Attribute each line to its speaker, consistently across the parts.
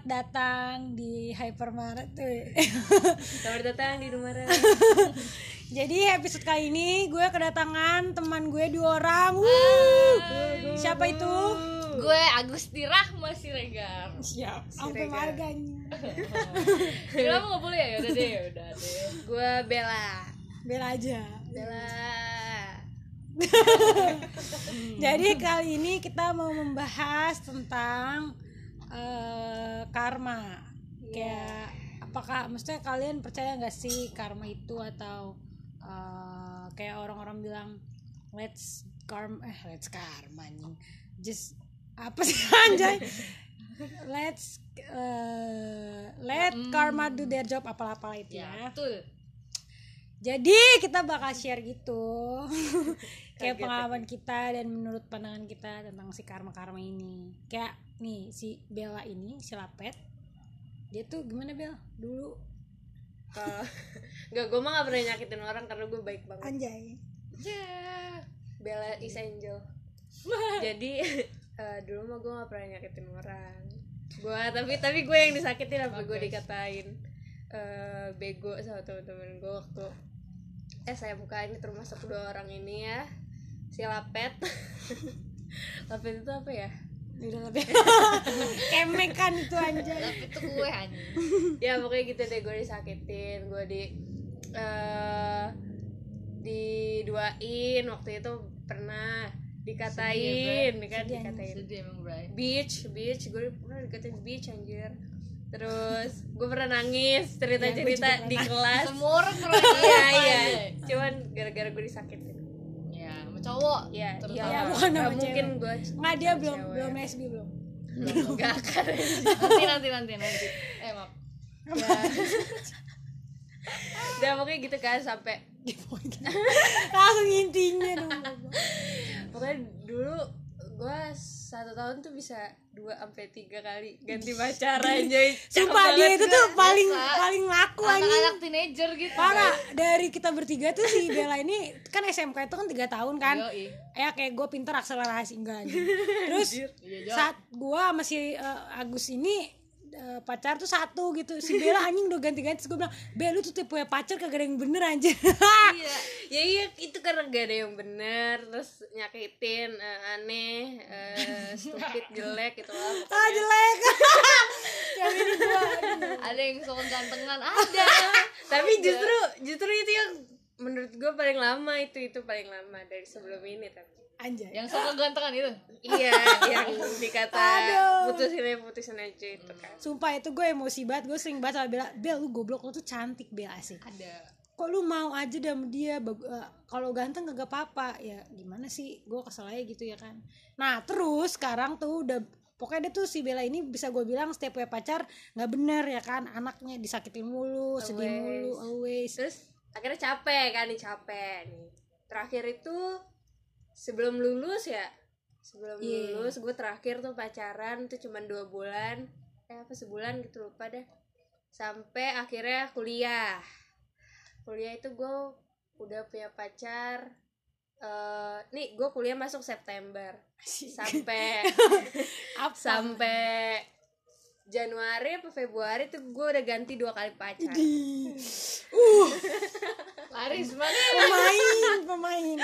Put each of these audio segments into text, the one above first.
Speaker 1: Selamat datang di Hypermart.
Speaker 2: Selamat datang di rumah Rara.
Speaker 1: Jadi episode kali ini gue kedatangan teman gue dua orang. Wuh. Siapa itu?
Speaker 3: Gue Agusti Rahma Siregar.
Speaker 1: Siap. Sampai
Speaker 2: Siregar.
Speaker 1: marga anjing.
Speaker 3: Kenapa nggak boleh ya? Udah deh, udah deh.
Speaker 2: Gue Bella.
Speaker 1: Bela aja.
Speaker 2: Bella.
Speaker 1: Jadi kali ini kita mau membahas tentang eh, karma. Kayak apakah maksudnya kalian percaya nggak sih karma itu atau eh, kayak orang-orang bilang let's karma eh let's karma anjing. Just apa sih anjay? let's eh, let karma do their job apalah-apalah itu
Speaker 3: Ya,
Speaker 1: ya.
Speaker 3: betul.
Speaker 1: Jadi kita bakal share gitu kayak pengalaman kita dan menurut pandangan kita tentang si karma karma ini. Kayak nih si Bella ini si Lapet dia tuh gimana Bel dulu
Speaker 2: Kalau Enggak, gue mah gak pernah nyakitin orang karena gue baik banget.
Speaker 1: anjay
Speaker 3: Ya.
Speaker 2: Bella is angel. Jadi eh, dulu mah gue gak pernah nyakitin orang. Gue tapi tapi gue yang disakitin apa gue
Speaker 3: Bagus.
Speaker 2: dikatain eh, bego sama temen-temen gue waktu SMK ini termasuk dua orang ini ya. Si Lapet. Lapet itu apa ya?
Speaker 1: Udah lebih kemek kan itu anjay.
Speaker 3: Tapi itu gue anjing.
Speaker 2: ya pokoknya gitu deh gue disakitin gue di eh diduain. Waktu itu pernah dikatain kan
Speaker 1: Sedih,
Speaker 2: dikatain.
Speaker 3: Sedih emang, Bray.
Speaker 2: beach beach gue pernah dikatain beach anjir terus gue pernah nangis cerita
Speaker 1: Ya, gue
Speaker 2: cerita
Speaker 1: juga
Speaker 2: di kelas.
Speaker 3: Semua orang pernah
Speaker 2: iya iya.
Speaker 3: anjay.
Speaker 2: cuman gara-gara gue disakitin.
Speaker 3: Ya, sama cowok.
Speaker 2: ya
Speaker 3: Terus
Speaker 2: iya.
Speaker 1: Ya, bukan sama
Speaker 2: mungkin gue
Speaker 1: nggak dia belum
Speaker 2: cewek.
Speaker 1: belum lesbi belum.
Speaker 2: Nggak akan
Speaker 3: Nanti nanti nanti nanti. Eh, maaf.
Speaker 2: ya udah pokoknya gitu kan sampai
Speaker 1: langsung intinya dong
Speaker 2: pokoknya dulu gua satu tahun tuh bisa dua sampai tiga kali ganti pacar aja
Speaker 1: sumpah dia itu tuh paling
Speaker 3: Biasa.
Speaker 1: paling laku
Speaker 3: Anak-anak teenager gitu.
Speaker 1: Parah dari kita bertiga tuh si Bella ini kan SMK itu kan tiga tahun kan.
Speaker 3: Yoi.
Speaker 1: ya kayak gue pinter akselerasi enggak terus
Speaker 3: Iya,
Speaker 1: saat gue sama si eh, Agus ini eh, pacar tuh satu gitu. Si Bella anjing udah ganti-ganti. Gue bilang Bel lu tuh tipe pacar kagak ada yang bener anjir
Speaker 2: iya. Ya iya itu karena gak ada yang bener. Terus nyakitin eh, aneh eh, stupid jelek gitu. Lah
Speaker 1: ah jelek. Yang ini gua
Speaker 3: Ada yang suka gantengan ada.
Speaker 2: tapi justru justru itu yang menurut gue paling lama itu itu paling lama dari sebelum ini tapi
Speaker 1: anjay.
Speaker 3: Yang suka gantengan itu.
Speaker 2: iya yang dikata
Speaker 1: Aduh.
Speaker 2: putusin aja putusin aja itu kan.
Speaker 1: Sumpah itu gue emosi banget gue sering banget sama Bella. Bel lu goblok lu tuh cantik Bel asik.
Speaker 3: Ada.
Speaker 1: kok lu mau aja sama dia? Eh, kalau ganteng kagak apa-apa. Ya gimana sih? Gue kesel aja gitu ya kan. Nah terus sekarang tuh udah pokoknya dia tuh si Bella ini bisa gue bilang setiap punya pacar nggak bener ya kan. Anaknya disakitin mulu sedih
Speaker 2: Always.
Speaker 1: mulu always.
Speaker 2: Terus akhirnya capek kan nih capek nih. Terakhir itu sebelum lulus ya? Sebelum
Speaker 1: Iya.
Speaker 2: lulus gue terakhir tuh pacaran tuh cuman dua bulan. Eh apa sebulan gitu lupa deh. Sampai akhirnya kuliah. Kuliah itu gue udah punya pacar eh nih gue kuliah masuk September. Sampai sampai Januari apa Februari tuh gue udah ganti dua kali pacar.
Speaker 1: Di-
Speaker 3: Laris banget.
Speaker 1: pemain pemain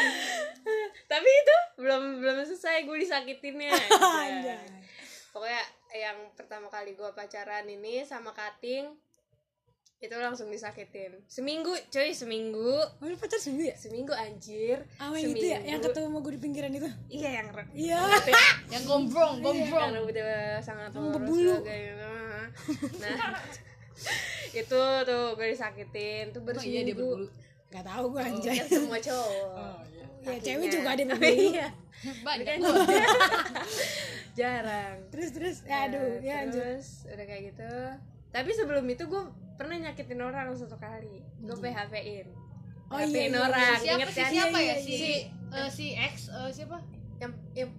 Speaker 2: tapi itu belum belum selesai gue disakitinnya
Speaker 1: Anjay.
Speaker 2: Anjay. pokoknya yang pertama kali gue pacaran ini sama kating itu langsung disakitin seminggu cuy seminggu
Speaker 1: Oh, lu pacar seminggu ya
Speaker 2: seminggu anjir
Speaker 1: Awe itu ya yang ketemu sama gue di pinggiran itu
Speaker 2: iya yang
Speaker 1: iya
Speaker 3: Yang gombrong, gombrong.
Speaker 2: yang rambutnya sangat
Speaker 1: berbulu.
Speaker 2: sebagainya. nah itu tuh gue disakitin tuh
Speaker 3: Oh iya dia
Speaker 2: berseminggu
Speaker 3: berbulu.
Speaker 1: Nggak tahu gue anjay.
Speaker 2: kan semua cowok.
Speaker 1: Ya
Speaker 2: Kakinya.
Speaker 1: cewek juga ada yang
Speaker 2: Oh, iya.
Speaker 3: Banyak.
Speaker 2: Jarang.
Speaker 1: Terus terus. Ya aduh.
Speaker 2: Nah,
Speaker 1: ya anjir
Speaker 2: terus udah kayak gitu. Tapi sebelum itu gue pernah nyakitin orang satu kali. Gue PHP-in.
Speaker 1: Oh, iya,
Speaker 2: PHP-in
Speaker 1: iya,
Speaker 2: orang
Speaker 3: Siapa
Speaker 2: inget
Speaker 3: sih?
Speaker 2: kan?
Speaker 3: Siapa
Speaker 1: Iya,
Speaker 3: ya
Speaker 1: iya,
Speaker 3: si eh, si X eh, siapa?
Speaker 2: yang yang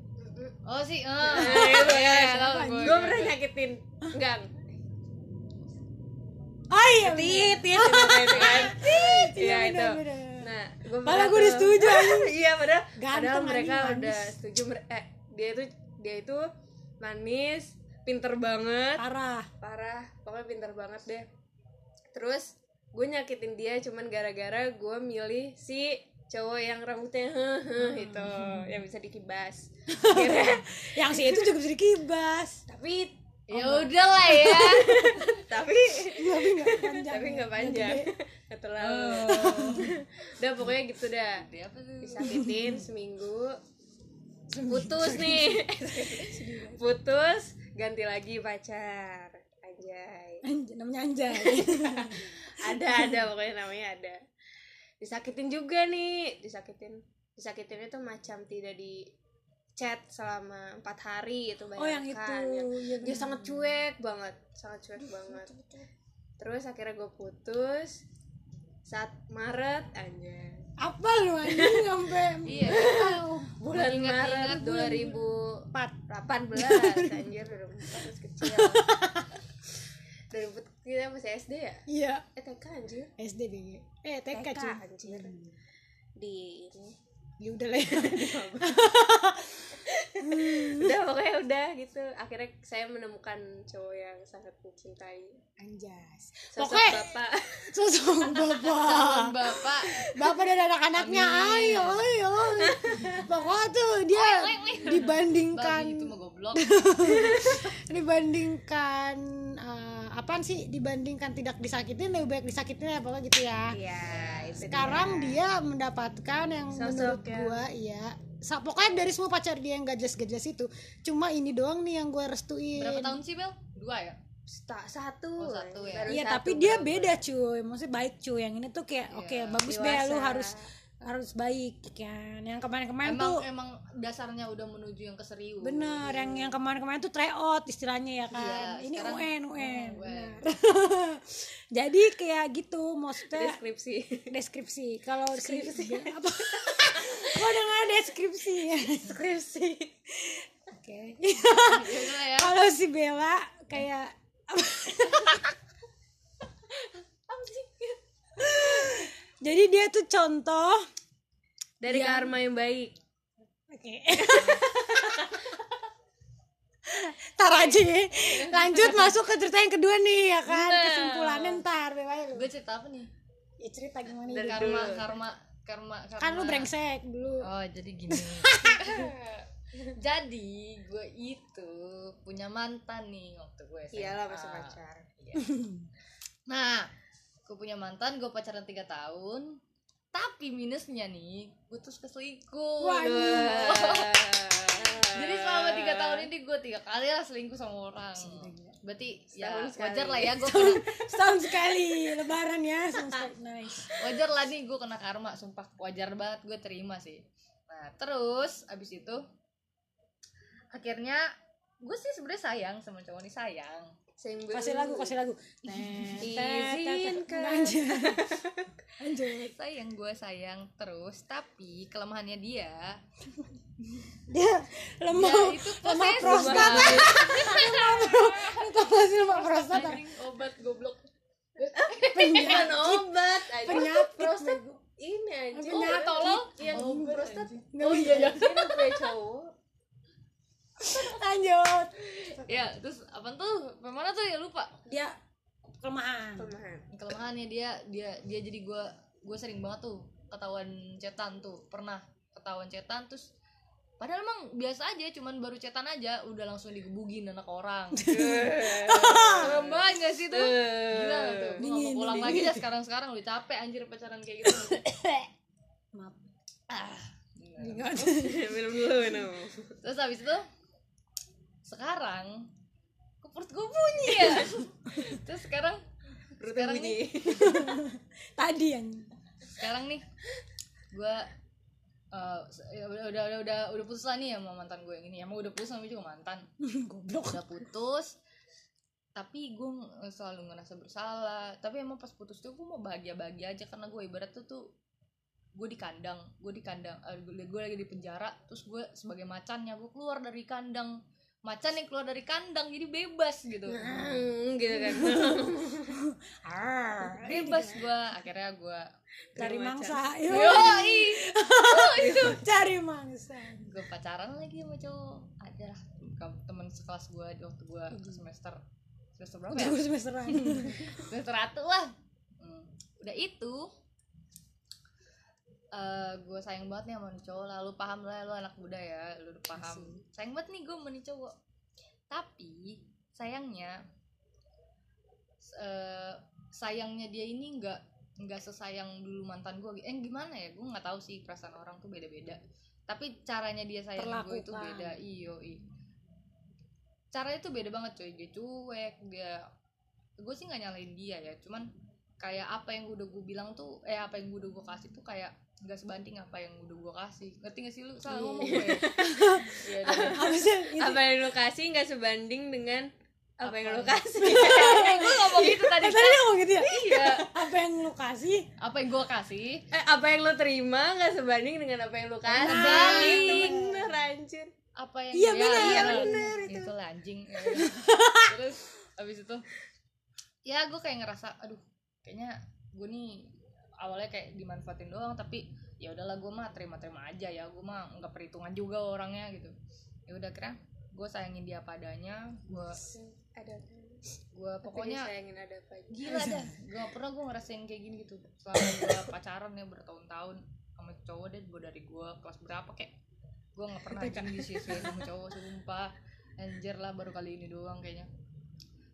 Speaker 3: Oh si
Speaker 2: Nah, itu ya,
Speaker 3: tahu gue.
Speaker 2: gue pernah nyakitin enggak
Speaker 1: oh iya
Speaker 2: tit tit kan iya itu. nah gue
Speaker 1: Malah gue udah setuju,
Speaker 2: iya padahal padahal mereka udah setuju eh dia itu dia itu manis pinter banget.
Speaker 1: Parah.
Speaker 2: Parah pokoknya pinter banget deh. Terus gue nyakitin dia cuman gara-gara gue milih si cowok yang rambutnya hehe itu yang bisa dikibas. Akhirnya-
Speaker 1: yang si itu juga bisa dikibas.
Speaker 2: Tapi
Speaker 3: ya udah lah ya.
Speaker 2: Tapi
Speaker 1: tapi nggak panjang
Speaker 2: tapi nggak panjang. nggak terlalu. Udah pokoknya gitu dah. Disakitin seminggu. Putus nih. Putus ganti lagi pacar. Anjay.
Speaker 1: Anj- namanya anjay.
Speaker 2: Ada ada pokoknya namanya ada. Disakitin juga nih. Disakitin disakitin itu macam tidak di chat selama empat hari itu
Speaker 1: oh yang itu.
Speaker 2: Yang-
Speaker 1: Iya,
Speaker 2: dia sangat cuek banget sangat cuek banget. terus akhirnya gue putus saat Maret aja
Speaker 1: apa lu anjing sampai
Speaker 3: Iya.
Speaker 2: bulan
Speaker 3: Ingat-ingat
Speaker 2: Maret
Speaker 1: empat
Speaker 2: 2018 anjir 2004 masih kecil. 2000 kita masih SD ya?
Speaker 1: Iya.
Speaker 2: Eh TK anjir.
Speaker 1: SD BG eh TK
Speaker 2: TK anjir. Di ini.
Speaker 1: Ya udah lah ya.
Speaker 2: udah pokoknya udah gitu. Akhirnya saya menemukan cowok yang sangat mencintai
Speaker 1: anjas.
Speaker 2: sosok
Speaker 1: pokoknya
Speaker 2: bapak.
Speaker 1: sosok bapak.
Speaker 3: Bapak.
Speaker 1: Bapak dan anak-anaknya ayo ayo pokoknya tuh dia dibandingkan
Speaker 3: itu mah goblok.
Speaker 1: Dibandingkan eh, apaan sih? Dibandingkan tidak disakitin lebih baik disakitin ya pokoknya gitu ya.
Speaker 2: Iya itu
Speaker 1: sekarang dia mendapatkan yang
Speaker 2: Sosok
Speaker 1: menurut
Speaker 2: yang-
Speaker 1: gua iya Sa- pokoknya dari semua pacar dia yang gajas-gajas itu cuma ini doang nih yang gue restuin.
Speaker 3: Berapa tahun sih Bel? Dua ya?
Speaker 2: Sta- satu.
Speaker 3: Oh, satu ya.
Speaker 1: Iya
Speaker 2: satu,
Speaker 1: tapi dia beda cuy. Maksudnya baik cuy. Yang ini tuh kayak
Speaker 3: Iya,
Speaker 1: oke bagus be
Speaker 2: dewasa.
Speaker 1: lu harus harus baik kan. Yang kemarin-kemarin
Speaker 3: emang
Speaker 1: tuh
Speaker 3: emang dasarnya udah menuju yang keserius.
Speaker 1: Bener yang yang kemarin-kemarin tuh try out istilahnya ya kan.
Speaker 3: Iya,
Speaker 1: ini
Speaker 3: sekarang-
Speaker 1: UN UN
Speaker 3: Oh,
Speaker 1: bener. jadi kayak gitu maksudnya
Speaker 2: deskripsi.
Speaker 1: Deskripsi. Kalau deskripsi apa? Kok ada deskripsi. Ya deskripsi. Oke.
Speaker 3: Ya ya?
Speaker 1: Kalau si Bella kayak jadi dia tuh contoh
Speaker 2: dari
Speaker 1: Yang-
Speaker 2: karma yang baik
Speaker 1: oke Ntar aja ya. lanjut masuk ke cerita yang kedua nih ya kan
Speaker 3: Nah.
Speaker 1: kesimpulannya ntar
Speaker 3: gue cerita apa nih
Speaker 1: ya cerita gimana
Speaker 2: Dari
Speaker 3: karma
Speaker 2: dulu.
Speaker 3: karma karma karma
Speaker 1: kan lu brengsek dulu
Speaker 3: oh jadi gini jadi gue itu punya mantan nih waktu gue SMA.
Speaker 2: iyalah masih pacar
Speaker 3: Iya. nah gue punya mantan gue pacaran tiga tahun. Tapi minusnya nih gue terus keselingkuh.
Speaker 1: Waduh.
Speaker 3: jadi selama tiga tahun ini gue tiga kali lah selingkuh sama orang. Berarti ya
Speaker 2: Setahun sekali.
Speaker 3: wajar lah ya gue kena
Speaker 1: setahun sekali lebaran ya setahun nice.
Speaker 3: Wajar lah nih gue kena karma sumpah. Wajar banget gue terima sih. Nah terus abis itu akhirnya gue sih sebenarnya sayang sama cowok ini sayang.
Speaker 1: Kasih lagu kasih lagu.
Speaker 2: Izinkan.
Speaker 1: lanjut lanjut.
Speaker 3: Sayang gue sayang terus tapi kelemahannya dia.
Speaker 1: Dia lemah
Speaker 3: ya itu
Speaker 1: lemah prostat
Speaker 3: banget.
Speaker 1: itu masih lemah prostat
Speaker 3: obat goblok.
Speaker 2: Bukan obat
Speaker 1: penyakit.
Speaker 2: Prostat ini aja
Speaker 3: Oh, tolong.
Speaker 2: yang
Speaker 3: Oh,
Speaker 2: prostat.
Speaker 1: oh iya ya
Speaker 2: ini punya cowok
Speaker 1: lanjut.
Speaker 3: Ya terus apa tuh? Mana tuh? Ya lupa.
Speaker 1: Dia kelemahan.
Speaker 2: Kelemahan.
Speaker 3: Kelemahannya dia dia dia jadi gue gue sering banget tuh ketahuan cetan tuh. Pernah ketahuan cetan terus padahal emang biasa aja cuman baru cetan aja udah langsung digebugin anak orang. Serem banget gak sih tuh? Gila tuh? Gue gak mau pulang lagi dah sekarang sekarang udah capek anjir pacaran kayak gitu.
Speaker 1: Maaf.
Speaker 3: Ah
Speaker 1: Ingat.
Speaker 2: minum dulu minum
Speaker 3: terus habis itu sekarang kok perut gue bunyi ya? Terus sekarang
Speaker 2: perutnya
Speaker 3: Sekarang
Speaker 2: bunyi.
Speaker 1: tadi yang
Speaker 3: sekarang nih gue uh, ya udah, udah udah udah udah putus lah nih sama mantan gue yang ini. Emang udah putus sama juga mantan.
Speaker 1: Goblok.
Speaker 3: Udah putus tapi gue selalu ngerasa bersalah. Tapi emang pas putus tuh gue mau bahagia bahagia aja karena gue ibarat tuh tuh gue di kandang. Gue di kandang eh, gue, gue lagi di penjara terus gue sebagai macannya gue keluar dari kandang macan yang keluar dari kandang jadi bebas gitu.
Speaker 2: Hmm, gitu kan.
Speaker 1: Ah,
Speaker 3: bebas gue akhirnya gue
Speaker 1: cari mangsa.
Speaker 3: yoi.
Speaker 1: Cari mangsa.
Speaker 3: Gue pacaran lagi sama cowok. Ada lah. Teman sekelas gue di waktu gue semester. Semester berapa ya?
Speaker 1: Gue semesteran
Speaker 3: semester satu lah. Hmm, udah itu eh gue sayang banget nih sama nih cowok. Lah lu paham lah lu anak muda ya lu udah paham. Sayang banget nih gue sama nih cowok. Tapi sayangnya eh, sayangnya dia ini nggak nggak sesayang dulu mantan gue eh gimana ya? Gue nggak tahu sih perasaan orang tuh beda-beda. Tapi caranya dia sayang gue itu beda. Iyo i caranya tuh beda banget coy. Dia cuek dia gue sih nggak nyalain dia ya. Cuman kayak apa yang udah gue bilang tuh eh apa yang udah gue kasih tuh kayak nggak sebanding apa yang udah gue kasih. Ngerti gak sih lu? Salah
Speaker 1: Iya.
Speaker 3: ngomong gue ya? Iya, udah.
Speaker 1: apa sih itu
Speaker 2: apa yang lu kasih nggak sebanding dengan apa, yang lu kasih?
Speaker 3: Eh, gue ngomong gitu tadi
Speaker 1: tadi dia ngomong gitu ya?
Speaker 3: Iya.
Speaker 1: Apa yang lu kasih?
Speaker 3: Apa yang gue kasih?
Speaker 2: Eh, apa yang lu terima nggak sebanding dengan apa yang lu kasih?
Speaker 3: Nah.
Speaker 2: itu bener anjir.
Speaker 3: Apa yang
Speaker 1: Iya,
Speaker 3: ya, iya,
Speaker 1: Iya,
Speaker 2: benar, itu.
Speaker 3: itu anjing. Ya. terus abis itu? Ya gue kayak ngerasa aduh kayaknya gue nih awalnya kayak dimanfaatin doang tapi ya udahlah gue mah terima-terima aja ya. Gue mah nggak perhitungan juga orangnya gitu. Ya udah kira gue sayangin dia padanya gue
Speaker 2: ada
Speaker 3: gue pokoknya
Speaker 2: sayangin ada apa
Speaker 3: gila dah gue gak pernah gue ngerasain kayak gini gitu. Selama gue pacaran ya bertahun-tahun sama cowok deh gue dari gue kelas berapa kayak gue nggak pernah anjing disia-siain sama cowok sumpah. Anjir lah baru kali ini doang kayaknya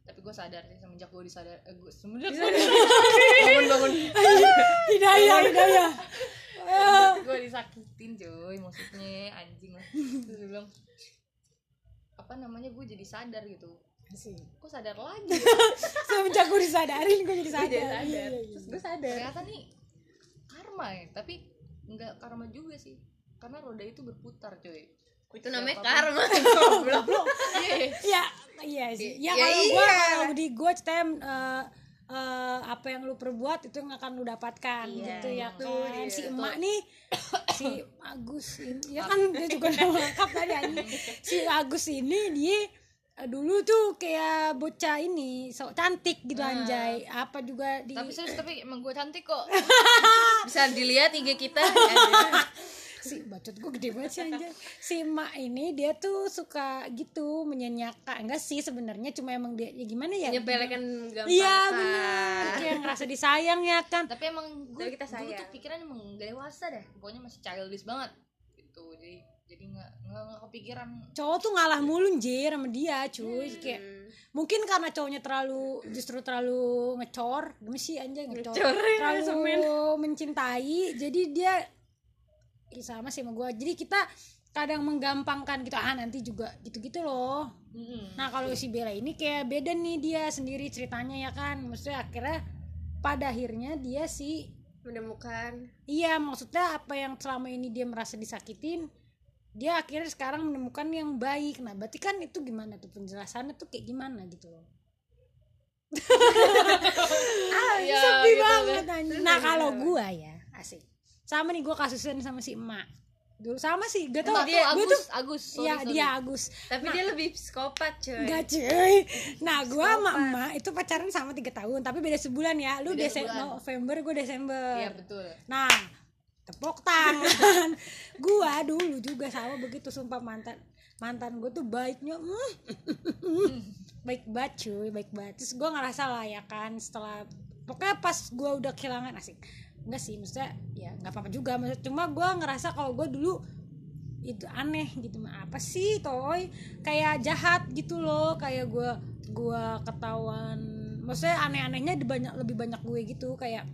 Speaker 3: tapi gue sadar sih semenjak gue disadar eh, gue semenjak gue
Speaker 2: bangun bangun.
Speaker 1: Hidayah hidayah.
Speaker 3: Gue disakitin coy maksudnya anjing. Lah terus dia bilang apa namanya gue jadi sadar gitu. Kok sadar lagi?
Speaker 1: Semenjak gue disadarin gue jadi sadar. Iya,
Speaker 2: sadar
Speaker 1: iya, iya.
Speaker 2: terus gue sadar.
Speaker 3: Ternyata nih karma ya. Tapi nggak karma juga sih. Karena roda itu berputar coy
Speaker 2: itu namanya karma goblok
Speaker 3: Iya.
Speaker 1: Iya, iya sih. Ya,
Speaker 2: Ya
Speaker 1: kalau
Speaker 2: iya.
Speaker 1: gua kalau di gua cetem eh, eh, apa yang lu perbuat itu yang akan lu dapatkan
Speaker 2: Iya,
Speaker 1: gitu ya
Speaker 2: itu
Speaker 1: kan.
Speaker 2: dia.
Speaker 1: Si emak nih si Agus ini ya kan dia juga nama lengkap tadi anjing. Si Agus ini dia eh, dulu tuh kayak bocah ini sok cantik gitu anjay apa juga di
Speaker 3: tapi serius tapi emang gue cantik kok
Speaker 2: bisa dilihat IG kita
Speaker 1: si bacot gue gede banget sih anjay. Si emak ini dia tuh suka gitu menyanyiakan. Enggak sih sebenarnya cuma emang dia ya gimana ya?
Speaker 2: Nyepelekan gampang
Speaker 1: Iya
Speaker 2: kan.
Speaker 1: benar, kayak ngerasa disayang ya kan.
Speaker 3: tapi emang gue
Speaker 2: kita
Speaker 3: dulu tuh
Speaker 2: sayang.
Speaker 3: pikiran emang gak dewasa deh. Pokoknya masih childish banget. Gitu jadi jadi nggak nggak kepikiran.
Speaker 1: Cowok tuh ngalah mulu jir sama dia cuy. Kayak
Speaker 2: Hmm.
Speaker 1: mungkin karena cowoknya terlalu justru terlalu ngecor. Gimana sih anjay ngecor?
Speaker 2: Ngecor ya,
Speaker 1: terlalu mencintai. Jadi dia sama sih sama gue jadi kita kadang menggampangkan gitu ah nanti juga gitu-gitu loh.
Speaker 3: Mm-mm.
Speaker 1: Nah kalau si Bella ini kayak beda nih dia sendiri ceritanya ya kan? Maksudnya akhirnya pada akhirnya dia sih
Speaker 2: menemukan.
Speaker 1: Iya maksudnya apa yang selama ini dia merasa disakitin Dia akhirnya sekarang menemukan yang baik. Nah berarti kan itu gimana tuh? Penjelasannya tuh kayak gimana gitu loh. Ah,
Speaker 3: Iya,
Speaker 1: sepi
Speaker 3: gitu
Speaker 1: banget anjing. Nah kalau gua ya asik Sama nih gua kasusnya sama si emak. Dulu sama sih gak tau dia
Speaker 3: Agus
Speaker 1: tuh
Speaker 3: Agus sorry,
Speaker 1: Iya
Speaker 3: sorry.
Speaker 1: dia Agus.
Speaker 2: Tapi dia lebih psikopat coy
Speaker 1: Enggak cuy. Nah gue sama emak itu pacaran sama tiga tahun Tapi beda sebulan ya. Lu
Speaker 3: Beda
Speaker 1: Dese-
Speaker 3: sebulan.
Speaker 1: November gue Desember.
Speaker 3: Iya betul.
Speaker 1: Nah tepuk tangan. Gua dulu juga sama begitu Sumpah mantan Mantan gue tuh baiknya mm, Baik banget cuy Baik banget. Terus gue ngerasa lah ya kan Setelah Pokoknya pas gue udah kehilangan asik Enggak sih maksudnya Ya nggak apa-apa juga. Maksudnya, Cuma gue ngerasa kalau gue dulu itu aneh gitu. Mah apa sih toy? Kayak jahat gitu loh. Kayak gua gua ketahuan. Maksudnya aneh-anehnya di banyak lebih banyak gue gitu. Kayak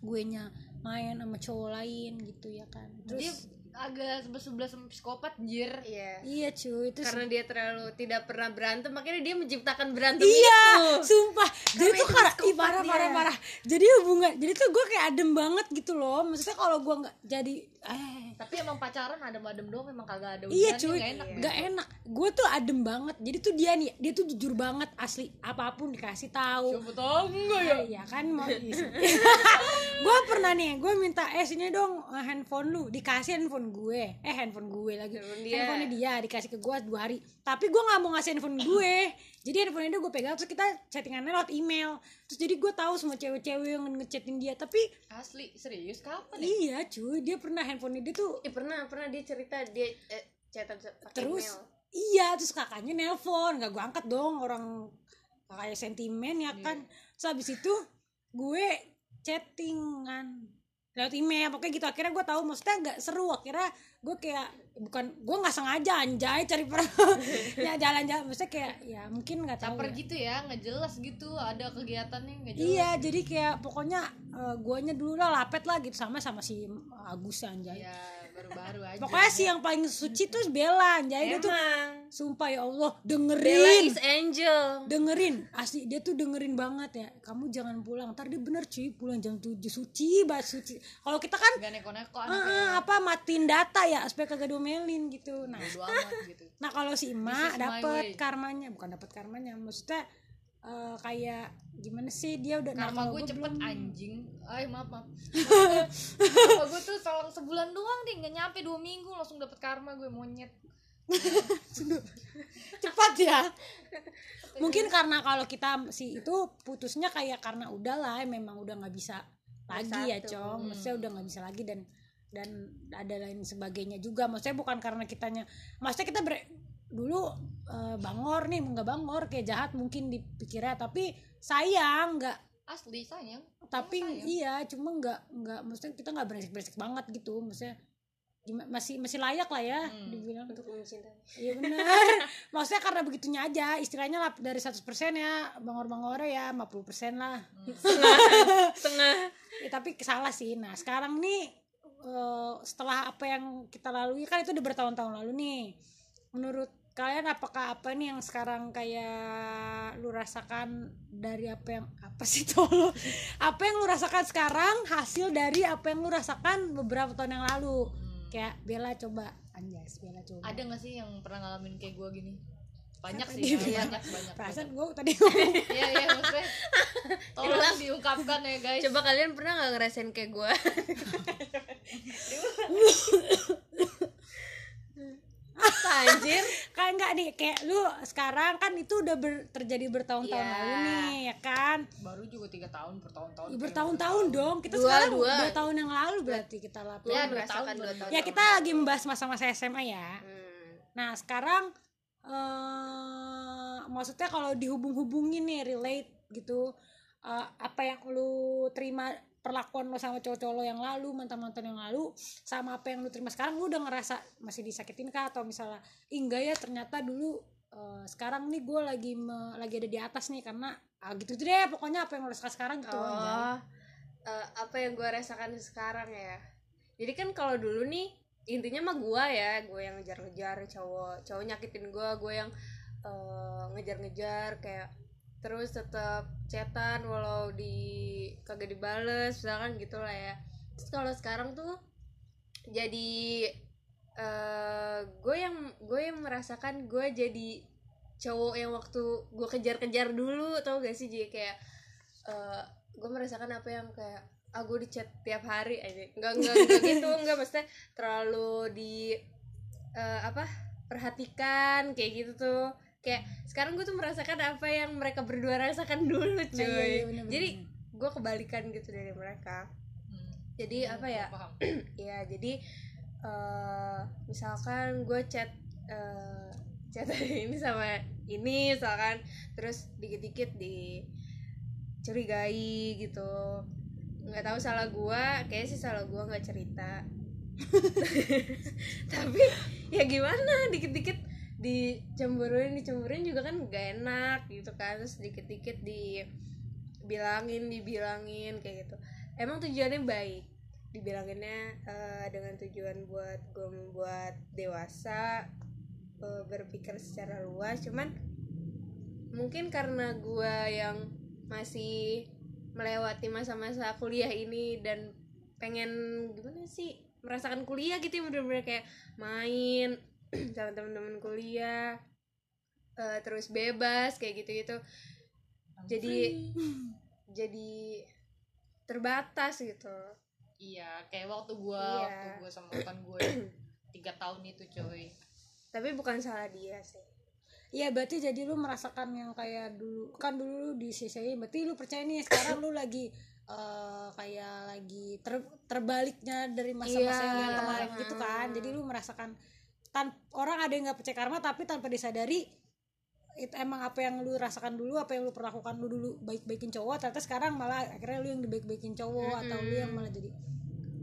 Speaker 1: gue nya main sama cowok lain gitu ya kan. Terus
Speaker 3: agak sebelas sebelas sama psikopat jir
Speaker 2: iya.
Speaker 1: Iya cuy terus
Speaker 2: karena dia terlalu tidak pernah berantem makanya dia menciptakan berantem
Speaker 1: iya
Speaker 2: itu.
Speaker 1: sumpah. Jadi tuh
Speaker 2: itu
Speaker 1: karena ih, parah
Speaker 2: dia.
Speaker 1: parah. Parah jadi hubungan jadi tuh gue kayak adem banget gitu loh. Maksudnya kalau gue nggak jadi eh
Speaker 3: tapi emang pacaran adem-adem doang emang kagak ada
Speaker 1: Iya
Speaker 3: ujiannya,
Speaker 1: cuy,
Speaker 3: nggak enak
Speaker 1: nggak enak. Gue tuh adem banget. Jadi tuh dia nih, dia tuh jujur banget asli. Apa pun dikasih tahu.
Speaker 3: siapa tahu enggak ya
Speaker 1: Iya kan mau gue pernah nih gue minta eh sini dong handphone lu dikasih handphone gue eh handphone gue lagi
Speaker 2: Handphone dia.
Speaker 1: handphone dia dikasih ke gue dua hari tapi gue nggak mau ngasih handphone gue jadi handphone dia gue pegang terus kita chattingannya lewat email. Terus jadi gue tahu semua cewek-cewek yang ngechatin dia tapi
Speaker 3: asli serius? Kapan ya?
Speaker 1: Iya cuy dia pernah handphone dia tuh
Speaker 2: Eh, pernah pernah dia cerita dia eh, chatan pakai
Speaker 1: terus
Speaker 2: email.
Speaker 1: iya terus kakaknya nelpon nggak gue angkat dong orang kakaknya sentimen ya kan. Terus habis itu gue chattingan lewat email pokoknya gitu. Akhirnya gue tahu maksudnya nggak seru. Akhirnya gue kayak bukan gue nggak sengaja anjay cari per ya jalan-jalan maksudnya kayak ya mungkin nggak tahu
Speaker 3: caper
Speaker 1: ya.
Speaker 3: gitu ya nggak jelas gitu ada kegiatannya nggak jelas
Speaker 1: iya jadi kayak pokoknya uh, guanya dulu lah lapet lah gitu sama sama si Agus anjay.
Speaker 3: Ya baru-baru aja.
Speaker 1: Pokoknya si yang paling suci tuh Bella anjay dia tuh sumpah ya Allah
Speaker 2: Bella
Speaker 1: dengerin
Speaker 2: is angel.
Speaker 1: Dengerin asli dia tuh dengerin banget ya. Kamu jangan pulang ntar dia bener cuy pulang jam 7 suci banget suci. Kalau kita kan
Speaker 3: neko-neko
Speaker 1: ah,
Speaker 3: anaknya
Speaker 1: ah, apa matiin data ya supaya kagak domelin gitu. Nah.
Speaker 3: Amat gitu.
Speaker 1: Nah kalau si
Speaker 3: my
Speaker 1: dapet karmanya bukan dapet karmanya maksudnya eh, kayak gimana sih dia udah
Speaker 3: karma gue cepet
Speaker 1: belum-
Speaker 3: anjing. Ay maaf maaf. Karma gue tuh selang deh nggak nyampe dua minggu langsung dapet karma gue monyet.
Speaker 1: Cepat ya. Mungkin karena kalau kita si itu putusnya kayak karena udahlah memang udah nggak bisa lagi ya cong. Maksudnya udah nggak bisa lagi dan dan ada lain sebagainya juga. Maksudnya bukan karena kitanya maksudnya kita ber, dulu eh, bangor nih nggak bangor kayak jahat mungkin dipikirnya tapi sayang nggak
Speaker 3: asli sayang.
Speaker 1: Tapi
Speaker 3: sayang.
Speaker 1: iya cuma nggak nggak maksudnya kita nggak beresik beresik banget gitu. Maksudnya masih masih layak lah ya
Speaker 3: Hmm.
Speaker 1: dibilang
Speaker 2: untuk mencintai
Speaker 1: Iya benar. Maksudnya karena begitunya aja, istilahnya lah dari 100% ya, bangor-bangornya ya 50% lah.
Speaker 2: setengah
Speaker 1: Ya, tapi salah sih. Nah, sekarang nih eh, setelah apa yang kita lalui kan itu udah bertahun-tahun lalu nih. Menurut kalian apakah apa nih yang sekarang kayak lu rasakan dari apa yang apa sih tolo? Apa yang lu rasakan sekarang hasil dari apa yang lu rasakan beberapa tahun yang lalu? Kayak Bella coba. Anjas, Bella coba.
Speaker 3: ada nggak sih yang pernah ngalamin kayak gue gini? Banyak
Speaker 1: Siapa
Speaker 3: sih ya, banyak banyak
Speaker 1: Perasaan gue tadi
Speaker 3: iya iya maksudnya. Tolong diungkapkan ya guys.
Speaker 2: Coba kalian pernah nggak ngerasain kayak gue apa anjir?
Speaker 1: Kan enggak nih kayak lu sekarang kan itu udah ber- terjadi bertahun-tahun
Speaker 2: Iya.
Speaker 1: lalu nih ya kan?
Speaker 3: Baru juga tiga tahun bertahun-tahun.
Speaker 1: Ya, bertahun-tahun dong. Kita
Speaker 2: Dua,
Speaker 1: sekarang
Speaker 2: dua.
Speaker 1: dua tahun yang lalu berarti kita lapor.
Speaker 2: Ya
Speaker 3: dua tahun,
Speaker 2: dua tahun
Speaker 1: ya kita lagi membahas masa-masa SMA ya.
Speaker 2: Hmm.
Speaker 1: nah sekarang eh maksudnya kalau dihubung-hubungin nih relate gitu eh, apa yang lu terima perlakuan lo sama cowok-cowok lo yang lalu mantan-mantan yang lalu sama apa yang lu terima sekarang lu udah ngerasa masih disakitin kah? Atau misalnya "Ih, enggak ya ternyata dulu eh, sekarang nih gue lagi me- lagi ada di atas nih karena ah, gitu deh pokoknya apa yang lo rasakan sekarang gitu
Speaker 2: oh eh, apa yang gue rasakan sekarang ya? Jadi kan kalau dulu nih intinya mah gue ya gue yang ngejar-ngejar cowok cowok nyakitin gue gue yang eh, ngejar-ngejar kayak terus tetap chatan walau di kagak dibales misalkan gitulah ya. Terus kalau sekarang tuh jadi eh gue yang gue yang merasakan gue jadi cowok yang waktu gue kejar-kejar dulu tau gak sih? Jadi kayak eh gue merasakan apa yang kayak ah gue di chat tiap hari aja nggak nggak nggak gitu nggak maksudnya terlalu di eh, apa perhatikan kayak gitu tuh kayak sekarang gue tuh merasakan apa yang mereka berdua rasakan dulu cuy.
Speaker 1: Nah, iya, iya, bener-bener.
Speaker 2: jadi gue kebalikan gitu dari mereka.
Speaker 3: Hmm.
Speaker 2: jadi apa ya?
Speaker 3: paham.
Speaker 2: Ya jadi eh misalkan gue chat eh chat ini sama ini misalkan. Terus dikit-dikit dicurigai gitu. Nggak tahu salah gue kayak sih salah gue nggak cerita. Tapi ya gimana? Dikit-dikit dicemburuin dicemburuin juga kan gak enak gitu kan. Terus dikit-dikit dibilangin dibilangin kayak gitu. Emang tujuannya baik. Dibilanginnya eh, dengan tujuan buat gue membuat dewasa eh, berpikir secara luas. Cuman mungkin karena gue yang masih melewati masa-masa kuliah ini dan pengen gimana sih merasakan kuliah gitu ya bener-bener kayak main sama teman-teman kuliah eh, terus bebas kayak gitu-gitu. Jadi jadi terbatas gitu.
Speaker 3: Iya kayak waktu gua
Speaker 2: Iya.
Speaker 3: waktu gua sama mantan gue tiga tahun itu coy
Speaker 2: tapi bukan salah dia sih.
Speaker 1: Iya berarti jadi lu merasakan yang kayak dulu kan dulu lu disisain berarti lu percaya nih sekarang lu lagi eh, kayak lagi ter- terbaliknya dari masa-masa
Speaker 2: Iya.
Speaker 1: yang kemarin gitu kan. Jadi lu merasakan tan orang ada yang nggak percaya karma tapi tanpa disadari itu emang apa yang lu rasakan dulu apa yang lu perlakukan lu dulu baik-baikin cowok ternyata sekarang malah akhirnya lu yang dibaik-baikin cowok atau lu yang malah jadi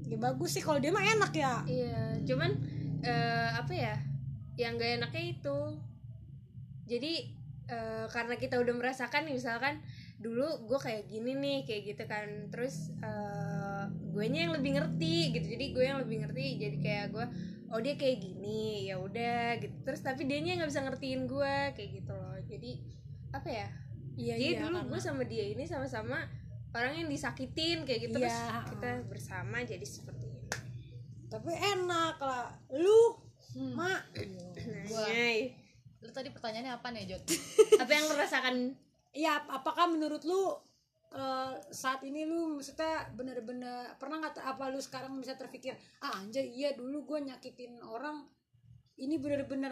Speaker 1: ya bagus sih kalau dia mah enak ya.
Speaker 2: Iya cuman eh, apa ya yang gak enaknya itu. Jadi eh, karena kita udah merasakan nih misalkan dulu gue kayak gini nih kayak gitu kan terus eh gue yang lebih ngerti gitu jadi gue yang lebih ngerti jadi kayak gue oh dia kayak gini ya udah gitu. Terus tapi dia nggak bisa ngertiin gue kayak gitu loh. Jadi apa ya?
Speaker 1: Iya
Speaker 2: jadi
Speaker 1: iya
Speaker 2: dulu
Speaker 1: karena-
Speaker 2: gue sama dia ini sama-sama orang yang disakitin kayak gitu. Terus
Speaker 1: Iya.
Speaker 2: kita bersama jadi seperti ini.
Speaker 1: Tapi enak lah. Lu
Speaker 3: Hmm.
Speaker 1: mak.
Speaker 3: Gua-
Speaker 2: Nah,
Speaker 3: lu tadi pertanyaannya apa nih Jod?
Speaker 2: Apa yang lo rasakan
Speaker 1: ya ap- apakah menurut lu eh, saat ini lu maksudnya bener-bener pernah nggak apa lu sekarang bisa terpikir ah anjay iya dulu gue nyakitin orang ini bener-bener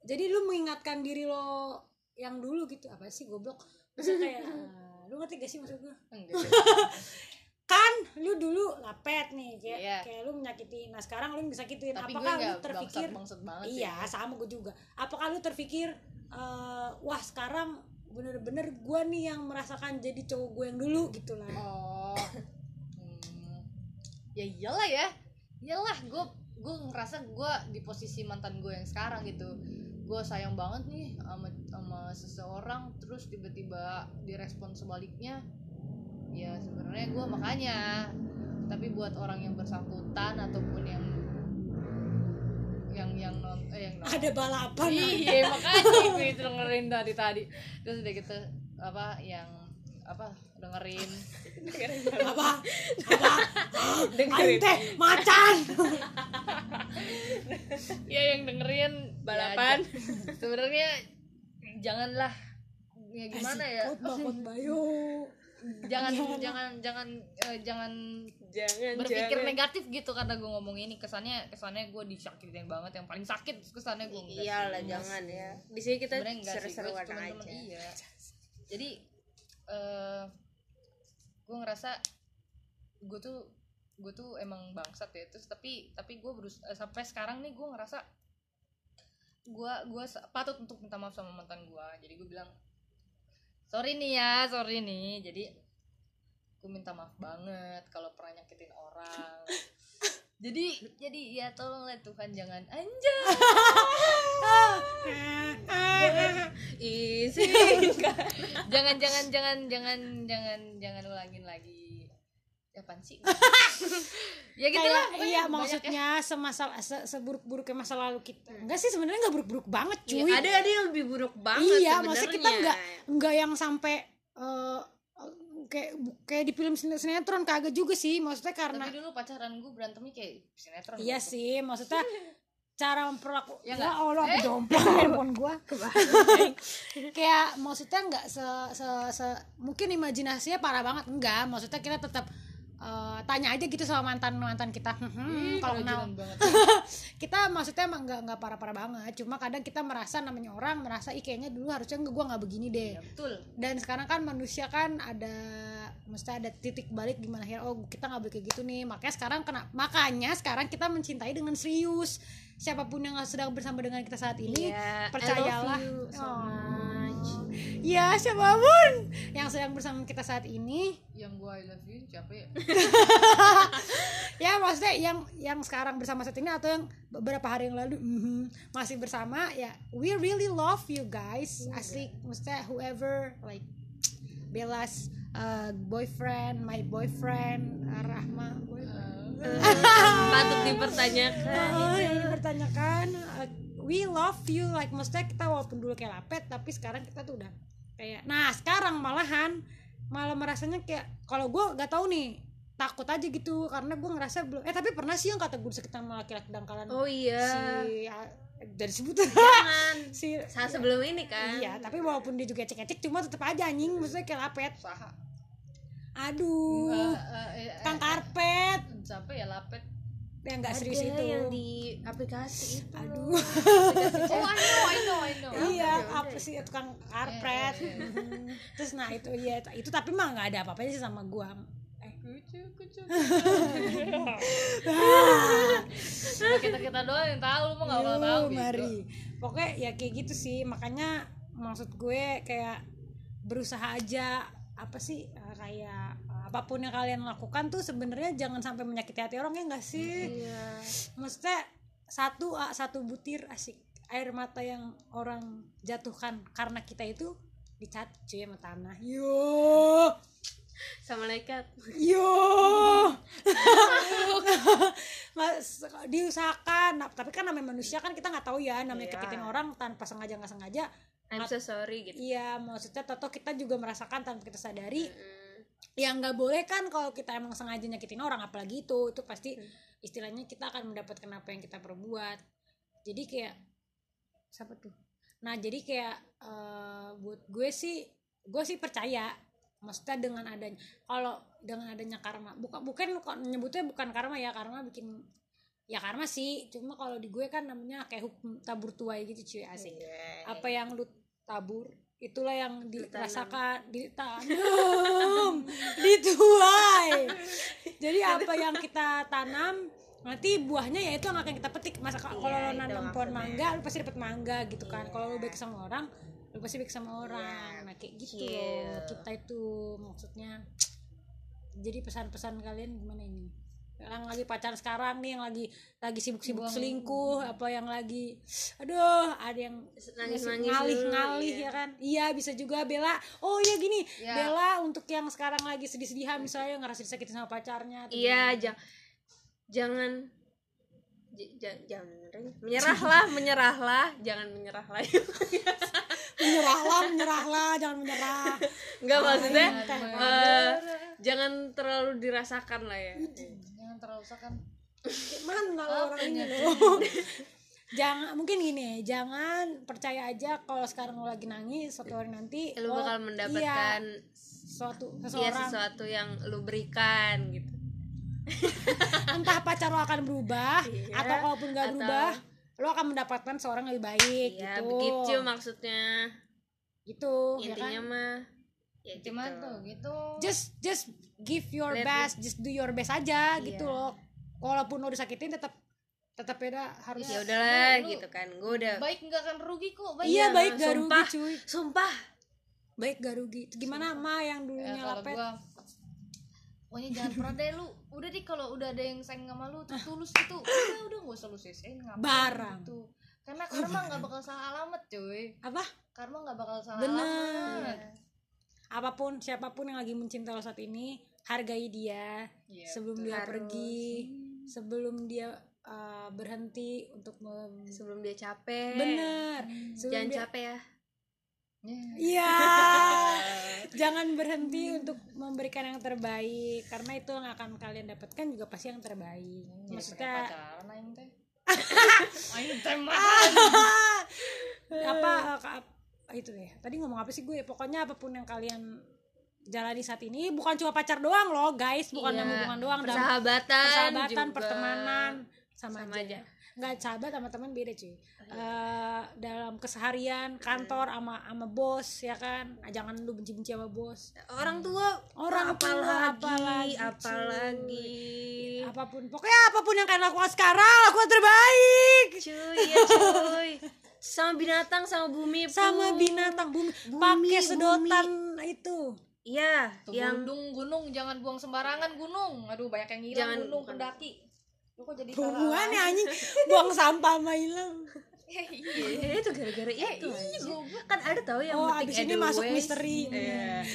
Speaker 1: jadi lu mengingatkan diri lo yang dulu gitu apa sih goblok maksudnya kayak eh, lu ngerti gak sih maksud gue kan lu dulu lapet nih kayak
Speaker 3: Iya.
Speaker 1: kayak lu menyakiti nah sekarang lu disakitin
Speaker 3: tapi gue
Speaker 1: apakah lu terpikir
Speaker 3: bangsat bangsat banget
Speaker 1: iya
Speaker 3: sih.
Speaker 1: sama gue juga apakah lu terpikir eh, wah sekarang bener-bener gue nih yang merasakan jadi cowok gue yang dulu gitu lah.
Speaker 3: Oh. Hmm. ya iyalah ya. Iyalah gue gue ngerasa gue di posisi mantan gue yang sekarang gitu. Gue sayang banget nih sama sama seseorang terus tiba-tiba direspon sebaliknya ya sebenarnya gue makanya. Tapi buat orang yang bersangkutan ataupun yang yang yang non eh, yang non-
Speaker 1: ada balapan.
Speaker 3: Iya makanya gue itu dengerin dari tadi. Terus udah gitu apa yang apa dengerin.
Speaker 1: Apa? Apa? Aing teh macan.
Speaker 3: Ya yang dengerin
Speaker 2: Balapan.
Speaker 3: ya, j- sebenarnya janganlah ya gimana ya?
Speaker 1: Khotbah, khotbah, yuk.
Speaker 3: Jangan jangan jangan eh, jangan
Speaker 2: jangan
Speaker 3: berpikir
Speaker 2: jangan.
Speaker 3: negatif gitu karena gue ngomong ini. Kesannya kesannya gue disakitin banget. Yang paling sakit kesannya gue
Speaker 2: iyalah jangan ya. Di sini kita seru-seruan aja.
Speaker 3: iya. Jadi eh gue ngerasa gue tuh gue tuh emang bangsat ya. Terus tapi tapi gue berus eh, sampai sekarang nih gue ngerasa gue gue patut untuk minta maaf sama mantan gue jadi gue bilang sorry nih ya sorry nih. Jadi gue minta maaf banget kalau pernah nyakitin orang. Jadi jadi ya tolonglah Tuhan jangan. Anjay!
Speaker 2: Izinkan
Speaker 3: jangan jangan jangan jangan jangan jangan ulangin lagi ya apaan sih? Ya gitu
Speaker 1: Kayak,
Speaker 3: lah pokoknya
Speaker 1: iya
Speaker 3: banyak
Speaker 1: maksudnya semasa se, seburuk-buruknya masa lalu kita. Enggak sih sebenarnya enggak buruk-buruk banget
Speaker 2: Iya,
Speaker 1: cuy.
Speaker 2: ada ada yang lebih buruk banget
Speaker 1: iya
Speaker 2: sebenarnya.
Speaker 1: maksudnya kita enggak enggak yang sampai eh, kayak kayak di film sine- sinetron kagak juga sih maksudnya
Speaker 3: ya.
Speaker 1: karena
Speaker 3: tapi dulu pacaran gue berantemnya kayak sinetron
Speaker 1: iya sih maksudnya cara memperlaku
Speaker 3: Ya
Speaker 1: ya,
Speaker 3: nggak?
Speaker 1: Allah
Speaker 3: Eh?
Speaker 1: jomplang handphone gua. Kayak maksudnya nggak se, se, se- mungkin imajinasinya parah banget enggak. Maksudnya kita tetap eh, tanya aja gitu sama mantan mantan kita. Hmm,
Speaker 3: Ih,
Speaker 1: kalau kenal.
Speaker 3: kerajinan banget
Speaker 1: kita maksudnya emang nggak nggak parah parah banget. Cuma kadang kita merasa namanya orang merasa ih kayaknya dulu harusnya gue nggak begini deh.
Speaker 3: Ya betul.
Speaker 1: Dan sekarang kan manusia kan ada mesti ada titik balik gimana ya oh kita nggak boleh kayak gitu nih. Makanya sekarang kena makanya sekarang kita mencintai dengan serius. Siapa pun yang sedang bersama dengan kita saat ini
Speaker 2: Iya,
Speaker 1: percayalah
Speaker 2: I love you so
Speaker 1: Oh. Ya siapa pun. Yang sedang bersama kita saat ini.
Speaker 3: Yang gue I love you siapa ya?
Speaker 1: Ya maksudnya yang yang sekarang bersama saat ini atau yang beberapa hari yang lalu mhm, masih bersama ya we really love you guys. Asik maksudnya whoever like Bella's uh, boyfriend my boyfriend uh, Rahma.
Speaker 2: Patut dipertanyakan.
Speaker 1: Oh, yang dipertanyakan. uh, we love you like maksudnya kita walaupun dulu kayak lapet tapi sekarang kita tuh udah kayak nah sekarang malahan malah merasanya kayak kalau gue gak tahu nih takut aja gitu karena gue ngerasa belum eh tapi pernah sih yang kata gue sekitar sama laki-laki dangkalan?
Speaker 2: Oh iya.
Speaker 1: Si ah, dari sebutan
Speaker 2: jangan.
Speaker 1: Si
Speaker 2: saat sebelum ini kan.
Speaker 1: Iya tapi walaupun dia juga ecek-ecek cuma tetap aja anjing maksudnya kayak lapet.
Speaker 3: Saha
Speaker 1: aduh.
Speaker 3: Eh, eh, eh,
Speaker 1: kang
Speaker 3: eh,
Speaker 1: karpet.
Speaker 3: siapa ya lapet
Speaker 1: yang nggak serius itu.
Speaker 2: yang di aplikasi itu
Speaker 1: aduh.
Speaker 3: Oh I know I know I know.
Speaker 1: Iya
Speaker 2: udah,
Speaker 1: apa
Speaker 2: udah.
Speaker 1: sih tukang karpet.
Speaker 3: Iya, iya,
Speaker 1: Mhm. terus nah itu iya itu tapi mah nggak ada apa-apanya sih sama gua. Eh.
Speaker 3: Kucu kucu kita kita doang yang tahu lu mah nggak bakal tahu
Speaker 1: Yuh,
Speaker 3: gitu.
Speaker 1: mari pokoknya ya kayak gitu sih. Makanya maksud gue kayak berusaha aja apa sih eh, kayak eh, apa pun yang kalian lakukan tuh sebenarnya jangan sampai menyakiti hati orang ya enggak sih?
Speaker 2: Iya.
Speaker 1: Maksudnya satu satu butir asik air mata yang orang jatuhkan karena kita itu dicat cuy sama tanah. Yo.
Speaker 2: Sama malaikat
Speaker 1: yo. Mas, diusahakan. Nah, tapi kan namanya manusia kan kita nggak tahu ya namanya
Speaker 2: Iya.
Speaker 1: kekitin orang tanpa sengaja nggak sengaja.
Speaker 2: I'm so sorry gitu.
Speaker 1: Iya maksudnya toto kita juga merasakan tanpa kita sadari.
Speaker 2: Mm.
Speaker 1: Yang nggak boleh kan kalau kita emang sengaja nyakitin orang apalagi itu itu pasti
Speaker 2: Hmm.
Speaker 1: istilahnya kita akan mendapatkan apa yang kita perbuat jadi kayak siapa tuh nah jadi kayak eh, buat gue sih gue sih percaya maksudnya dengan adanya kalau dengan adanya karma bukan bukan kok nyebutnya bukan karma ya karma bikin ya karma sih cuma kalau di gue kan namanya kayak hukum tabur tuai gitu cuy asik
Speaker 2: Iya.
Speaker 1: apa yang lu tabur itulah yang dirasakan ditanam dituai. Jadi apa yang kita tanam nanti buahnya ya itu yang akan kita petik. Masa kalau
Speaker 2: Iya,
Speaker 1: lo nanam pohon mangga lu pasti dapet mangga gitu kan.
Speaker 2: Iya.
Speaker 1: kalau lu baik sama orang lu pasti baik sama orang.
Speaker 2: Iya,
Speaker 1: nah kayak gitu. Kita itu maksudnya jadi pesan-pesan kalian gimana ini yang lagi pacaran sekarang nih yang lagi lagi sibuk-sibuk selingkuh apa yang lagi aduh ada yang
Speaker 2: Nangis-nangis
Speaker 1: ngalih-ngalih
Speaker 2: dulu,
Speaker 1: ya kan? Iya bisa juga Bella. Oh iya gini
Speaker 3: Ya.
Speaker 1: Bella untuk yang sekarang lagi sedih-sedihan misalnya ngerasa disakitin sama pacarnya
Speaker 2: iya
Speaker 1: gimana.
Speaker 2: ja- jangan j- ja- jangan menyerahlah menyerahlah jangan menyerah lagi
Speaker 1: menyerahlah menyerahlah jangan menyerah.
Speaker 2: Nggak maksudnya eh, jangan terlalu dirasakan lah ya.
Speaker 3: Jangan terlalu kan
Speaker 1: mana lo orang ini? Lo jangan mungkin gini jangan percaya aja kalau sekarang lo lagi nangis suatu hari nanti
Speaker 2: lu
Speaker 1: lo-
Speaker 2: bakal
Speaker 1: iya,
Speaker 2: mendapatkan
Speaker 1: suatu
Speaker 2: ya
Speaker 1: seseorang.
Speaker 2: sesuatu yang lu berikan gitu.
Speaker 1: Entah pacar lo akan berubah
Speaker 2: Iya,
Speaker 1: atau kalaupun gak
Speaker 2: atau-
Speaker 1: berubah lo akan mendapatkan seorang yang lebih baik
Speaker 2: ya
Speaker 1: gitu.
Speaker 2: begitu maksudnya.
Speaker 1: Gitu ya kan?
Speaker 2: intinya mah ya gitu.
Speaker 3: cuman tuh gitu.
Speaker 1: Just just give your
Speaker 2: Let
Speaker 1: best just do your best aja
Speaker 2: Iya.
Speaker 1: gitu loh. Walaupun lo disakitin tetap tetap beda harus
Speaker 2: ya udahlah
Speaker 3: lu- lu-
Speaker 2: gitu kan. Gue udah
Speaker 3: baik nggak akan rugi kok baik
Speaker 1: iya
Speaker 2: Iya,
Speaker 1: baik gak rugi
Speaker 2: sumpah.
Speaker 1: cuy.
Speaker 2: sumpah.
Speaker 1: Baik gak rugi. Gimana ma yang
Speaker 3: ya,
Speaker 1: dulunya
Speaker 3: kalau
Speaker 1: lapet?
Speaker 3: gua pokoknya jangan pernah deh lu udah deh kalau udah ada yang sayang sama lu terus tulus gitu. Udah udah gak usah lu sisain ngapain
Speaker 1: Barang.
Speaker 3: gitu. Karena karma nggak bakal salah alamat cuy.
Speaker 1: Apa?
Speaker 3: Karma nggak bakal salah
Speaker 1: Bener.
Speaker 3: alamat
Speaker 1: apa pun siapa pun yang lagi mencinta lo saat ini hargai dia
Speaker 3: Iya,
Speaker 1: sebelum
Speaker 3: betul.
Speaker 1: dia
Speaker 2: Harus.
Speaker 1: pergi sebelum dia uh, berhenti untuk mem-
Speaker 2: sebelum dia capek
Speaker 1: bener sebelum
Speaker 2: jangan
Speaker 1: dia
Speaker 2: capek ya
Speaker 3: Ya.
Speaker 1: Iya, jangan berhenti untuk memberikan yang terbaik karena itu yang akan kalian dapatkan juga pasti yang terbaik.
Speaker 3: Jadi
Speaker 1: Maksudnya
Speaker 3: pacaran aing teh aing teh mah
Speaker 1: apa eh, itu deh. Tadi ngomong apa sih gue? Pokoknya apa pun yang kalian jalani saat ini bukan cuma pacar doang loh, guys, bukan
Speaker 2: Iya.
Speaker 1: hubungan doang, dalam
Speaker 2: persahabatan
Speaker 1: persahabatan,
Speaker 2: juga.
Speaker 1: pertemanan sama,
Speaker 2: Sama
Speaker 1: aja.
Speaker 2: aja.
Speaker 1: Nggak sahabat sama teman beda cuy. Eh, dalam keseharian kantor sama sama bos ya kan. Ah, Jangan lu benci-benci sama bos.
Speaker 2: orang tua
Speaker 1: Orang tua, apalagi,
Speaker 2: apalagi apalagi
Speaker 1: apa pun pokoknya apa pun yang kalian lakukan sekarang lakukan terbaik
Speaker 2: cuy ya cuy sama binatang sama bumi pun.
Speaker 1: sama binatang bumi,
Speaker 2: Bumi,
Speaker 1: pakai sedotan itu.
Speaker 2: Iya yang
Speaker 3: gunung gunung jangan buang sembarangan gunung. Aduh banyak yang hilang
Speaker 2: Jangan,
Speaker 3: gunung pendaki lu kok jadi
Speaker 1: hubungannya anjing. Buang sampah sama hilang
Speaker 3: iya
Speaker 2: Eh, itu gara-gara itu anjing. kan ada tahu yang
Speaker 1: oh
Speaker 2: metik
Speaker 1: abis ini masuk misteri.
Speaker 2: Iya.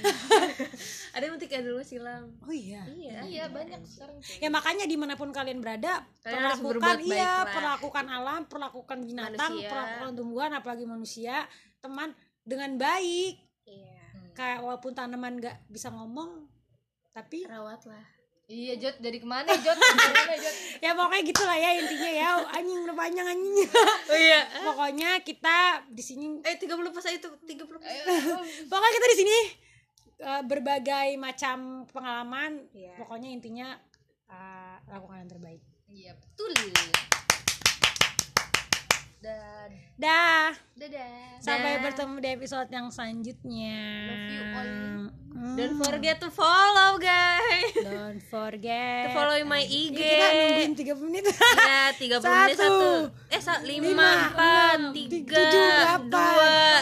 Speaker 2: ada yang metik Edelweiss hilang
Speaker 1: oh iya.
Speaker 2: Iya
Speaker 3: iya banyak sekarang
Speaker 1: ya makanya di mana pun kalian berada
Speaker 2: Kalian
Speaker 1: perlakukan iya perlakukan alam perlakukan binatang
Speaker 2: Manusia.
Speaker 1: perlakukan tumbuhan apalagi manusia teman dengan baik.
Speaker 2: Iya.
Speaker 1: Kayak walaupun tanaman nggak bisa ngomong tapi
Speaker 2: rawatlah
Speaker 3: iya Jot. Jadi ke mana Jot? Ke mana Jot?
Speaker 1: Ya pokoknya gitulah ya intinya ya. Anjing udah panjang anjing.
Speaker 2: Oh iya.
Speaker 1: Pokoknya kita di sini
Speaker 2: eh 30 pas itu 30 pas.
Speaker 1: Pokoknya kita di sini eh, berbagai macam pengalaman.
Speaker 2: Iya.
Speaker 1: pokoknya intinya eh, lakukan yang terbaik.
Speaker 3: Iya betul dan
Speaker 1: dah
Speaker 3: dadah
Speaker 1: sampai bertemu di episode yang selanjutnya
Speaker 3: Love you all.
Speaker 1: Mm.
Speaker 2: Don't forget to follow guys.
Speaker 1: Don't forget.
Speaker 2: To follow my IG.
Speaker 1: Ini kita nungguin 30 menit.
Speaker 2: Ya, 30 menit
Speaker 1: Satu.
Speaker 2: satu. Eh, sa- lima,
Speaker 1: Lima,
Speaker 2: empat,
Speaker 1: enam,
Speaker 2: tiga,
Speaker 1: tujuh, delapan,